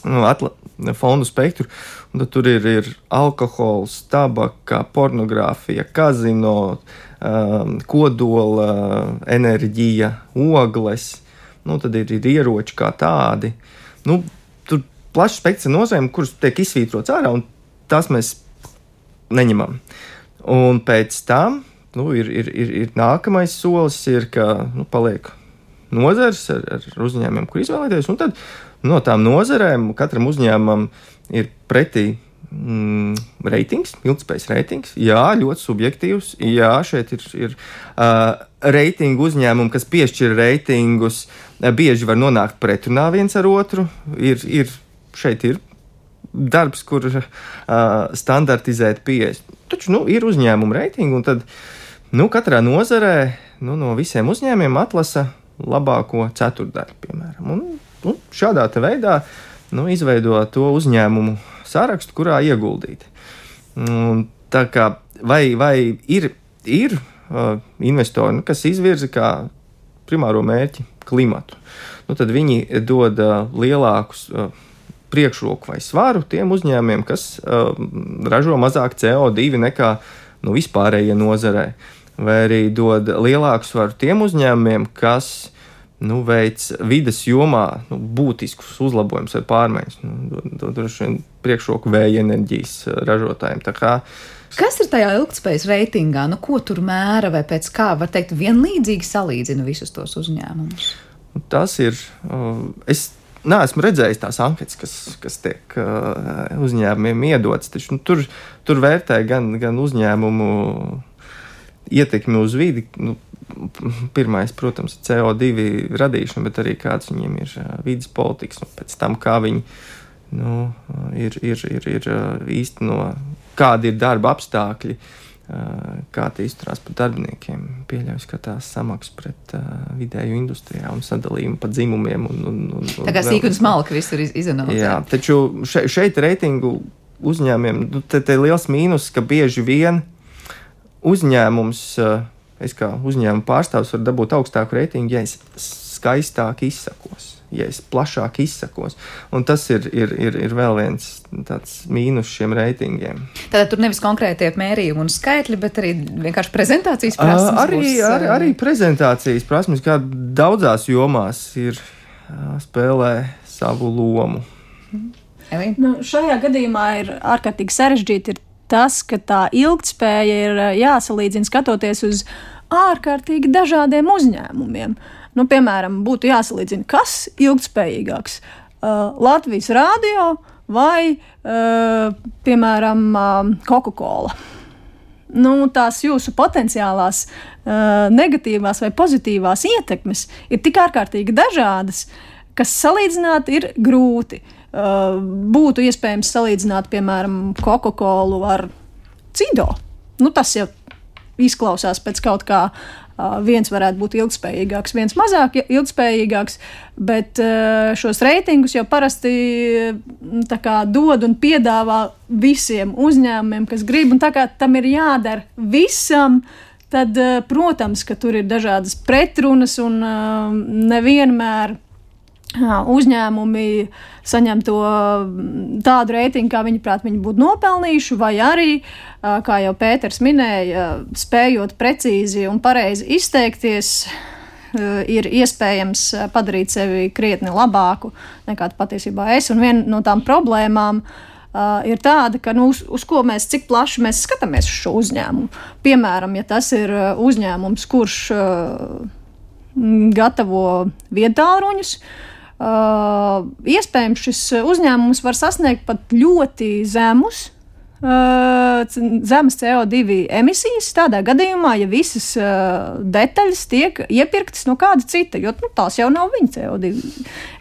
nu, atla, fondu spektru. Tur ir, ir alkohols, tabaka, pornogrāfija, kazino, um, kodola enerģija, ogles. Nu, tad ir, ir ieroči kā tādi. Nu, tur plašs spektrs nozarēm, kuras tiek izsvītrots ārā, un tās mēs neņemam. Un pēc tam nu, ir, ir, ir, ir nākamais solis, ir, ka nu, paliek nozars ar, ar uzņēmumiem, kur izvēlēties. Un tad no tām nozarēm katram uzņēmumam ir pretī mm, reitings, ilgspējas reitings. Jā, ļoti subjektīvs. Jā, šeit ir, ir uh, reitingu uzņēmumi, kas piešķir reitingus, bieži var nonākt pretrunā viens ar otru. Ir, ir, šeit ir darbs, kur uh, standartizēt pieejas. Taču nu, ir uzņēmuma reitingi, un tad nu, katrā nozarē nu, no visiem uzņēmumiem atlasa labāko ceturdaļu, piemēram. Un, nu, šādā veidā nu, izveido to uzņēmumu sarakstu, kurā ieguldīt. Un, kā, vai, vai ir, ir uh, investori, nu, kas izvirza kā primāro mērķi klimatu? Nu, tad viņi dod uh, lielākus uh, priekšroku vai svaru tiem uzņēmumiem, kas uh, ražo mazāk CO2 nekā nu, vispārējie nozarē, vai arī dod lielāku svaru tiem uzņēmumiem, kas nu, veids vidas jomā nu, būtiskus uzlabojumus vai pārmaiņas. Nu, Droši vien priekšroku vēja enerģijas uh, ražotājiem. Kas ir tajā ilgspējas reitingā? Nu, ko tur mēra vai pēc kā var teikt, vienlīdzīgi salīdzina visus tos uzņēmumus? Tas ir. Uh, es neesmu redzējis tās anketas, kas, kas tiek uh, uzņēmumiem iedotas. Taču, nu, tur, tur vērtē gan, gan uzņēmumu ietekmi uz vidi. Nu, pirmais, protams, ir CO2 radīšana, bet arī kāds viņiem ir vidas politikas, un pēc tam, kā viņi nu, ir, ir, ir, ir īsteno, kādi ir darba apstākļi. Kā tie izturās pret darbiniekiem, pieļauj, ka tās samaksas pret uh, vidēju industrijā un sadalījumu pa dzimumiem. Un, un, un, un tā kā sīk un smalki visur iz, izanalizē. Jā, taču še, šeit reitingu uzņēmumiem, nu, te, te liels mīnus, ka bieži vien uzņēmums uh, es kā uzņēmuma pārstāvis varu dabūt augstāku reitingu, ja es skaistāk izsakos. Ja es plašāk izsakos, un tas ir, ir, ir, ir vēl viens tāds mīnus šiem reitingiem. Tātad tur nevis konkrētie mērījumi un skaitļi, bet arī vienkārši prezentācijas prasmes. Arī, būs, arī, arī prezentācijas prasmes, kā daudzās jomās ir spēlē savu lomu. Nu, šajā gadījumā ir ārkārtīgi sarežģīti tas, ka tā ilgtspēja ir jāsalīdzina skatoties uz ārkārtīgi dažādiem uzņēmumiem. Nu, piemēram, būtu jāsalīdzina, kas ir ilgspējīgāks uh, - Latvijas rādio vai, uh, piemēram, uh, Coca-Cola. Nu, tās jūsu potenciālās uh, negatīvās vai pozitīvās ietekmes ir tik ārkārtīgi dažādas, kas salīdzināt ir grūti. Uh, būtu iespējams salīdzināt, piemēram, Coca-Cola ar Cido. Nu, tas jau izklausās pēc kaut kā. Viens varētu būt ilgspējīgāks, viens mazāk ilgspējīgāks, bet šos reitingus jau parasti kā, dod un piedāvā visiem uzņēmumiem, kas grib, un tā kā tam ir jādara visam, tad, protams, ka tur ir dažādas pretrunas un nevienmēr uzņēmumi saņem to tādu reitingu, kā viņi prāt, viņi būtu nopelnījuši, vai arī, kā jau Pēters minēja, spējot precīzi un pareizi izteikties, ir iespējams padarīt sevi krietni labāku nekā patiesībā es. Un viena no tām problēmām ir tāda, ka nu, uz, uz ko mēs, cik plaši mēs skatāmies uz šo uzņēmumu. Piemēram, ja tas ir uzņēmums, kurš gatavo vietāluņus, Uh, iespējams, šis uzņēmums var sasniegt pat ļoti zemus. uh, zemes CO2 emisijas tādā gadījumā, ja visas uh, detaļas tiek iepirktas no kāda cita, jo nu, tās jau nav viņa CO2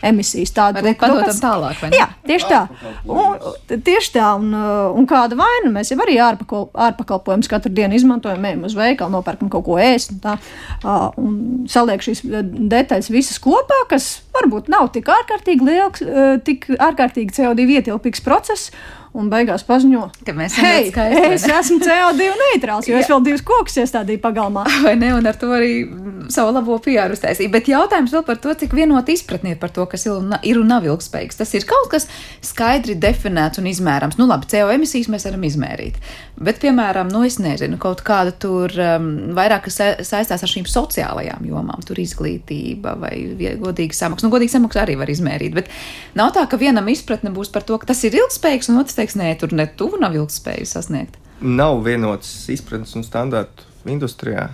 emisijas. Tāda ir padodama tālāk. Jā, tieši tā. Un, tieši tā, un, uh, un kāda vaina mēs jau arī ārpakal, ārpakalpojumus katru dienu izmantojam, ejam uz veikalu, nopērkam kaut ko ēst un tā, uh, un saliek šīs detaļas visas kopā, kas varbūt nav tik ārkārtīgi liels, uh, tik ārkārtīgi CO2 ietilpīgs process un beigās paziņo, ka mēs hey, skaisti, es esmu CO2 neitrāls, jo es vēl divus kokus iestādīju pagalmā. Vai ne, un ar to arī savu labo PR uztaisīju. Bet jautājums vēl par to, cik vienot izpratni par to, kas ir un nav ilgspējīgs. Tas ir kaut kas skaidri definēts un izmērams. Nu labi, CO emisijas mēs varam izmērīt. Bet, piemēram, nu es nezinu, kaut kāda tur um, vairāk saistās ar šīm sociālajām jomām, tur izglītība vai godīga samaksa. Nu, godīga samaksa arī var izmērīt, bet nav tā, ka vienam izpratne būs par to, ka tas ir ilgspējīgs, un otrs teiks, nē, tur ne tuvu nav ilgspēju sasniegt? Nav vienots izpratnes un standārtu industrijā.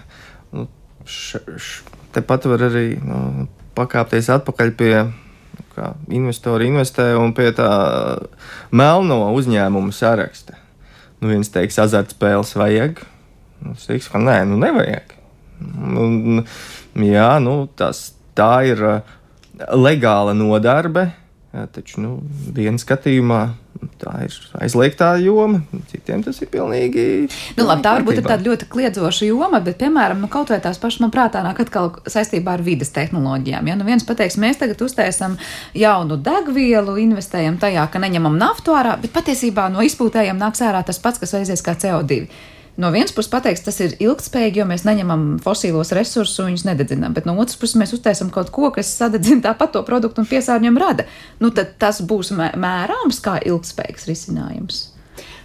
Nu, š, š, tepat var arī nu, pakāpties atpakaļ pie kā investori investē un pie tā melno uzņēmumu saraksta. Nu, viens teiks, azartspēles vajag, nu, teiks, ka nē, nu nevajag. Nu, jā, nu, tas, tā ir legāla nodarbe, taču nu, vienā skatījumā tā ir aizliegtā joma, citiem tas ir pilnīgi. Nu, labi, tā varbūt ir tāda ļoti kliedzoša joma, bet, piemēram, nu, kaut vai tās pašas man prātā nāk atkal saistībā ar vidas tehnoloģijām. Ja nu viens pateiks, mēs tagad uztaisam jaunu degvielu, investējam tajā, ka neņemam naftu ārā, bet patiesībā no izpūtējiem nāks ārā tas pats, kas aizies kā CO2 no vienas puses pateiks, tas ir ilgspējīgi, jo mēs neņemam fosilos resursus un viņus nededzinām, bet no otras puses mēs uztaisām kaut ko, kas sadedzina tāpat to produktu un piesārņojumu rada. Nu, tad tas būs mērāms kā ilgspējīgs risinājums.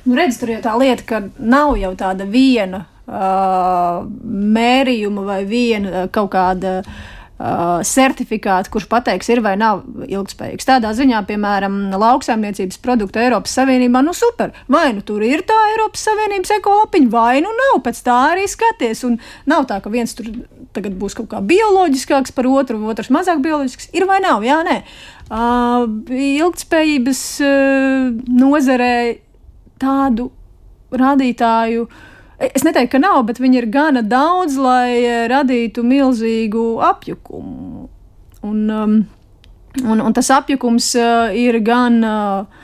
Nu, redz, tur ir tā lieta, ka nav jau tāda viena uh, mērījuma vai viena uh, kaut kāda uh, certifikātu, kurš pateiks, ir vai nav ilgspējīgs. Tādā ziņā, piemēram, lauksaimniecības produktu Eiropas Savienībā, nu super, vai nu tur ir tā Eiropas Savienības ekolopiņa, vai nu nav, pēc tā arī skaties. Un nav tā, ka viens tur tagad būs kaut kā bioloģiskāks par otru, otrs mazāk bioloģisks. Ir vai nav? Jā, nē. Uh, ilgspējības uh, nozarē tādu rādītāju uh, Es neteiktu, ka nav, bet viņi ir gana daudz, lai eh, radītu milzīgu apjukumu. Un, um, un, un tas apjukums uh, ir gan uh,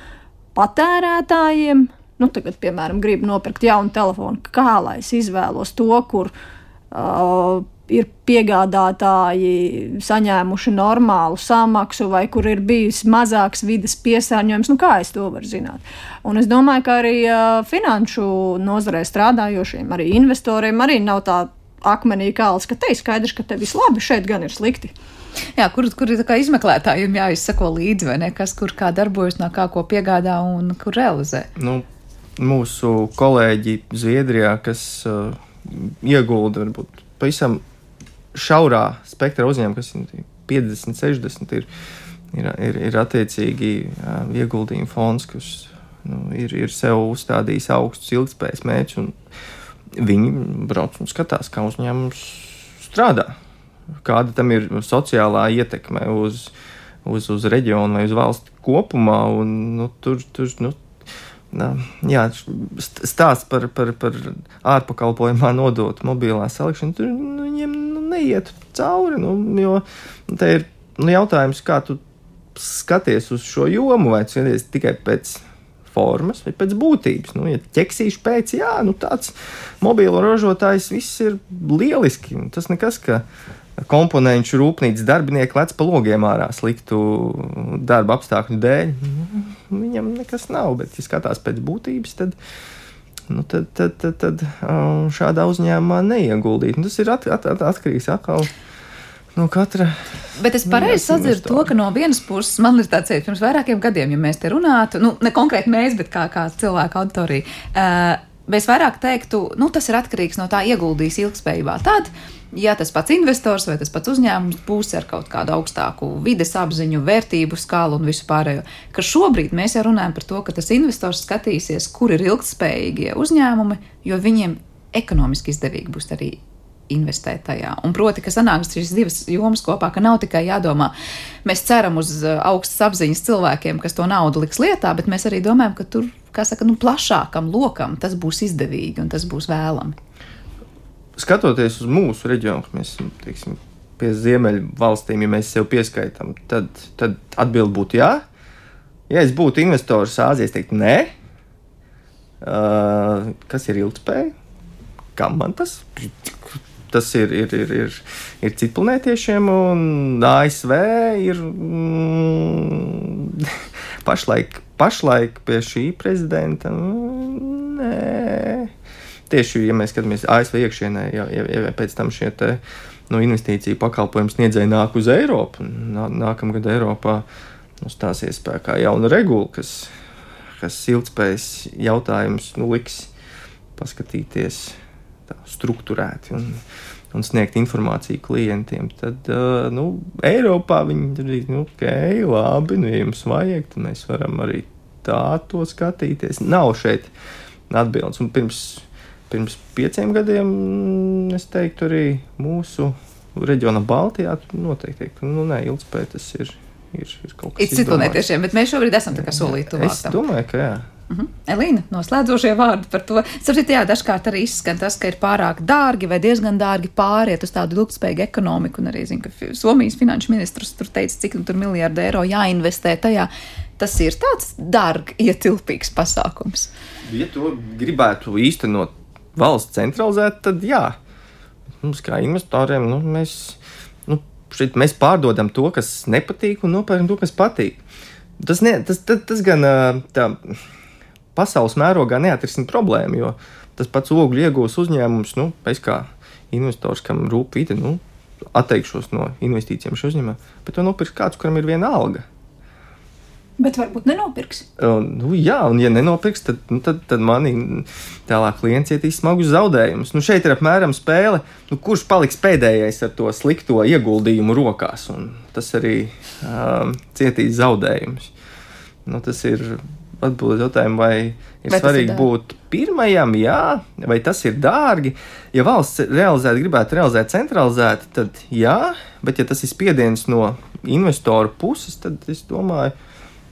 patērētājiem, nu, tagad, piemēram, gribu nopirkt jaunu telefonu, kā lai es izvēlos to, kur uh, ir piegādātāji saņēmuši normālu samaksu, vai kur ir bijis mazāks vidas piesārņojums. Nu, kā es to varu zināt? Un es domāju, ka arī uh, finanšu nozarē strādājošiem, arī investoriem, arī nav tā akmenī kāls, ka te ir skaidrs, ka te viss labi, šeit gan ir slikti. Jā, kur, kur ir izmeklētājiem jāizsako līdzi, vai ne? Kas kur kā darbojas, no kā ko piegādā un kur realizē? Nu, mūsu kolēģi Zviedrijā, kas uh, iegulda varbūt pavisam šaurā spektra uzņēmumi, kas ir 50, 60, ir, ir, ir, ir attiecīgi ieguldījuma fonds, kas nu, ir, ir sev uzstādījis augstus ilgspējas mērķus. Viņi brauc un skatās, kā uzņēmums strādā, kāda tam ir sociālā ietekme uz, uz, uz reģionu vai uz valsti kopumā. Un, nu, tur, tur, nu, jā, stāsts par, par, par ārpakalpojumā nodotu mobilā salikšanu. Tur nu, viņiem neiet cauri. Nu, jo te ir nu, jautājums, kā tu skaties uz šo jomu, vai skaties tikai pēc formas vai pēc būtības. Nu, ja ķeksīšu pēc, jā, nu, tāds mobilo ražotājs, viss ir lieliski. Tas nekas, ka komponentu rūpnīcas darbinieki lec pa logiem ārā sliktu darba apstākļu dēļ. Viņam nekas nav, bet, ja skatās pēc būtības, tad nu, tad, tad, tad, tad um, šādā uzņēmumā neieguldīt. Nu, tas ir at, at, at, atkarīgs atkal. No katra. Bet es pareizi sadzirdu to, ka no vienas puses man ir tāds, pirms vairākiem gadiem, ja mēs te runātu, nu, ne konkrēti mēs, bet kā, kā cilvēka auditorija, uh, mēs vairāk teiktu, nu, tas ir atkarīgs no tā ieguldījuma ilgspējībā. Tad, uh, ja tas pats investors vai tas pats uzņēmums būs ar kaut kādu augstāku vides apziņu, vērtību skalu un visu pārējo, ka šobrīd mēs jau runājam par to, ka tas investors skatīsies, kur ir ilgspējīgie uzņēmumi, jo viņiem ekonomiski izdevīgi būs arī investēt tajā. Un proti, ka sanāks šīs divas jomas kopā, ka nav tikai jādomā, mēs ceram uz uh, augstas apziņas cilvēkiem, kas to naudu liks lietā, bet mēs arī domājam, ka tur saka, nu, plašākam lokam tas būs izdevīgi un tas būs vēlami? Skatoties uz mūsu reģionu, mēs teiksim, pie ziemeļu valstīm, ja mēs sev pieskaitām, tad, tad atbild būtu jā. Ja es būtu investors Āzijas, teiktu nē. Uh, kas ir ilgspēja? Kam man tas? Tas ir, ir, ir, ir, ir citplanētiešiem, un ASV ir mm, pašlaik, pašlaik pie šī prezidenta. Mm, nē. Tieši, ja mēs skatāmies ASV iekšienē, jau, jau, jau pēc tam šie te, nu, investīciju pakalpojumu sniedzēji nāk uz Eiropu. Nā, nākamgad Eiropā nu, stāsies spēkā jauna regula, kas, kas ilgspējas jautājumus nu, liks paskatīties tā, struktūrēti un, un sniegt informāciju klientiem, tad uh, nu, Eiropā viņi teiks, nu, ok, labi, nu, ja jums vajag, tad mēs varam arī tā to skatīties. Nav šeit atbildes. Un pirms, pirms pieciem gadiem es teiktu arī mūsu reģionā Baltijā noteikti teikt, ka nu, nē, ilgspēja tas ir. Ir, ir kaut kas tāds ciklonētiešiem, bet mēs šobrīd esam tā kā solīti tuvāk. Es domāju, ka jā. Uh mhm. -huh. Elīna, noslēdzošie vārdi par to. Sapratu, jā, dažkārt arī izskan tas, ka ir pārāk dārgi vai diezgan dārgi pāriet uz tādu ilgspējīgu ekonomiku. Un arī zinu, ka Somijas finanšu ministrs tur teica, cik nu tur miljardu eiro jāinvestē tajā. Tas ir tāds dārgi ietilpīgs pasākums. Ja to gribētu īstenot valsts centralizēt, tad jā. Mums kā investoriem, nu, mēs, nu, šeit mēs pārdodam to, kas nepatīk, un nopērkam to, kas patīk. Tas, ne, tas, tas, tas gan tā pasaules mērogā neatrisinās problēmu, jo tas pats ogļu iegūs uzņēmums, nu, es kā investors, kam rūp vide, nu, atteikšos no investīcijiem šajā uzņēmumā, bet to nopirks kāds, kuram ir viena alga. Bet varbūt nenopirks. Un, nu, jā, un ja nenopirks, tad, nu, tad, tad manī tālāk klients ietīs smagus zaudējumus. Nu, šeit ir apmēram spēle, nu, kurš paliks pēdējais ar to slikto ieguldījumu rokās, un tas arī um, cietīs zaudējumus. Nu, tas ir atbildēt jautājumu, vai ir vai svarīgi ir būt pirmajam, jā, vai tas ir dārgi. Ja valsts realizēt, gribētu realizēt centralizēti, tad jā, bet ja tas ir spiediens no investoru puses, tad es domāju,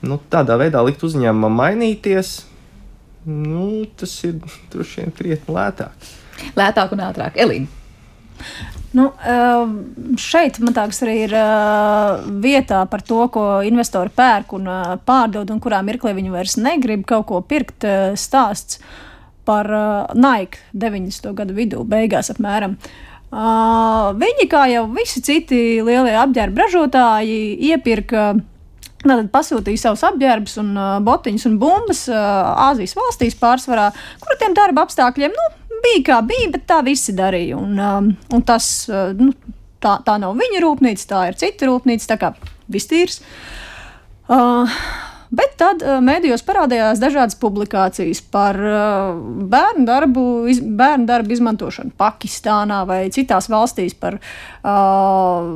nu, tādā veidā likt uzņēmumam mainīties, nu, tas ir droši vien krietni lētāk. Lētāk un ātrāk. Elīna. Nu, ehm, šeit man liekas, arī ir eh, vietā par to, ko investori pērk un eh, pārdod, un kurā mirklī viņi vairs negrib kaut ko pirkt. Eh, stāsts par Nike 90. gadu vidū, beigās apmēram. Uh, viņi, kā jau visi citi lielie apģērba ražotāji, iepirka Tad pasūtīja savus apģērbus, un uh, botiņus un bumbas uh, Āzijas valstīs pārsvarā, kur tiem darba apstākļiem nu, bija kā bija, bet tā visi darīja. Un, um, un tas, uh, nu, tā, tā nav viņa rūpnīca, tā ir cita rūpnīca, tā kā viss tīrs. Uh, Bet tad uh, mēdījos parādījās dažādas publikācijas par uh, bērnu darbu, iz, bērnu darbu izmantošanu Pakistānā vai citās valstīs, par uh,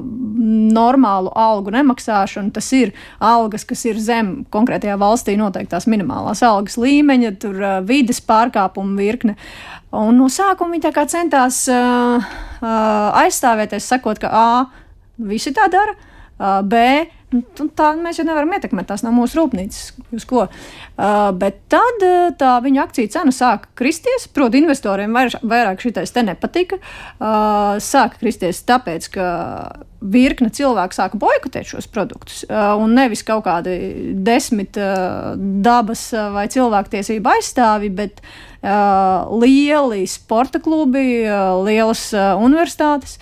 normālu algu nemaksāšanu. Tas ir algas, kas ir zem konkrētajā valstī noteiktās minimālās algas līmeņa, tur uh, vides pārkāpumu virkne. Un no sākuma viņi centās uh, uh, aizstāvēties, sakot, ka A, visi tā dara, uh, B, tā mēs jau nevaram ietekmēt, tās nav mūsu rūpnīcas. Uh, bet tad uh, tā viņa akciju cena sāka kristies. Proti, investoriem vairāk, vairāk šitais te nepatika. Uh, sāka kristies tāpēc, ka virkne cilvēku sāka boikotēt šos produktus. Uh, un nevis kaut kādi desmit uh, dabas vai cilvēktiesību aizstāvi, bet uh, lieli sporta klubi, uh, lielas uh, universitātes.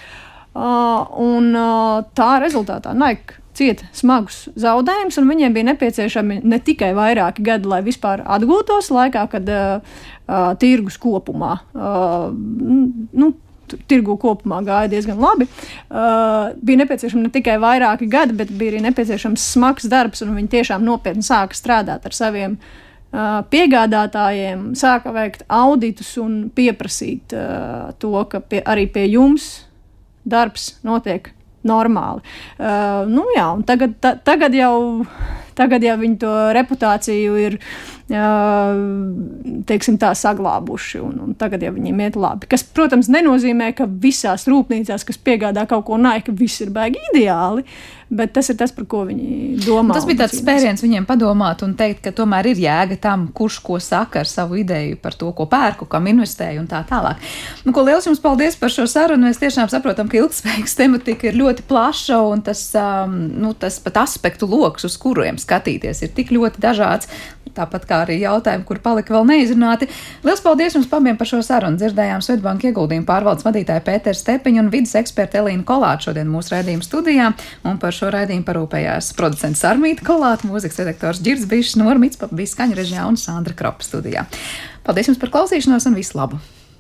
Uh, un uh, tā rezultātā Nike cieta smagus zaudējumus, un viņiem bija nepieciešami ne tikai vairāki gadi, lai vispār atgūtos laikā, kad uh, uh, tirgus kopumā. Uh, nu, tirgu kopumā gāja diezgan labi. Uh, bija nepieciešams ne tikai vairāki gadi, bet bija arī nepieciešams smags darbs, un viņi tiešām nopietni sāka strādāt ar saviem uh, piegādātājiem, sāka veikt auditus un pieprasīt uh, to, ka pie, arī pie jums darbs notiek normāli. Uh, nu, jā, tagad, ta, tagad, jau, tagad jau viņi to reputāciju ir teiksim, tā saglābuši, un, un tagad jau viņiem iet labi. Kas, protams, nenozīmē, ka visās rūpnīcās, kas piegādā kaut ko ka viss ir baigi ideāli, bet tas ir tas, par ko viņi domā. Tas bija tāds spēriens viņiem padomāt un teikt, ka tomēr ir jēga tam, kurš ko saka ar savu ideju par to, ko pērku, kam investēju un tā tālāk. Nu, ko liels jums paldies par šo sarunu. Mēs tiešām saprotam, ka ilgspējīgas tematika ir ļoti plaša un tas, um, nu, tas pat aspektu lokus, uz kuriem skatīties, ir tik ļoti dažāds. Tāpat kā arī jautājumi, kur palika vēl neizrunāti. Lielas paldies jums abiem par šo sarunu. Dzirdējām Svetbanka ieguldījumu pārvaldes vadītāju Pēteru Stepiņu un vidas ekspertu Elīnu Kolātu šodien mūsu raidījuma studijā. Un par šo raidījumu parūpējās producents Armīta Kolāta, mūzikas redaktors Girds Bišs, Normits, bija skaņa režijā un Sandra Kropa studijā. Paldies jums par klausīšanos un visu labu!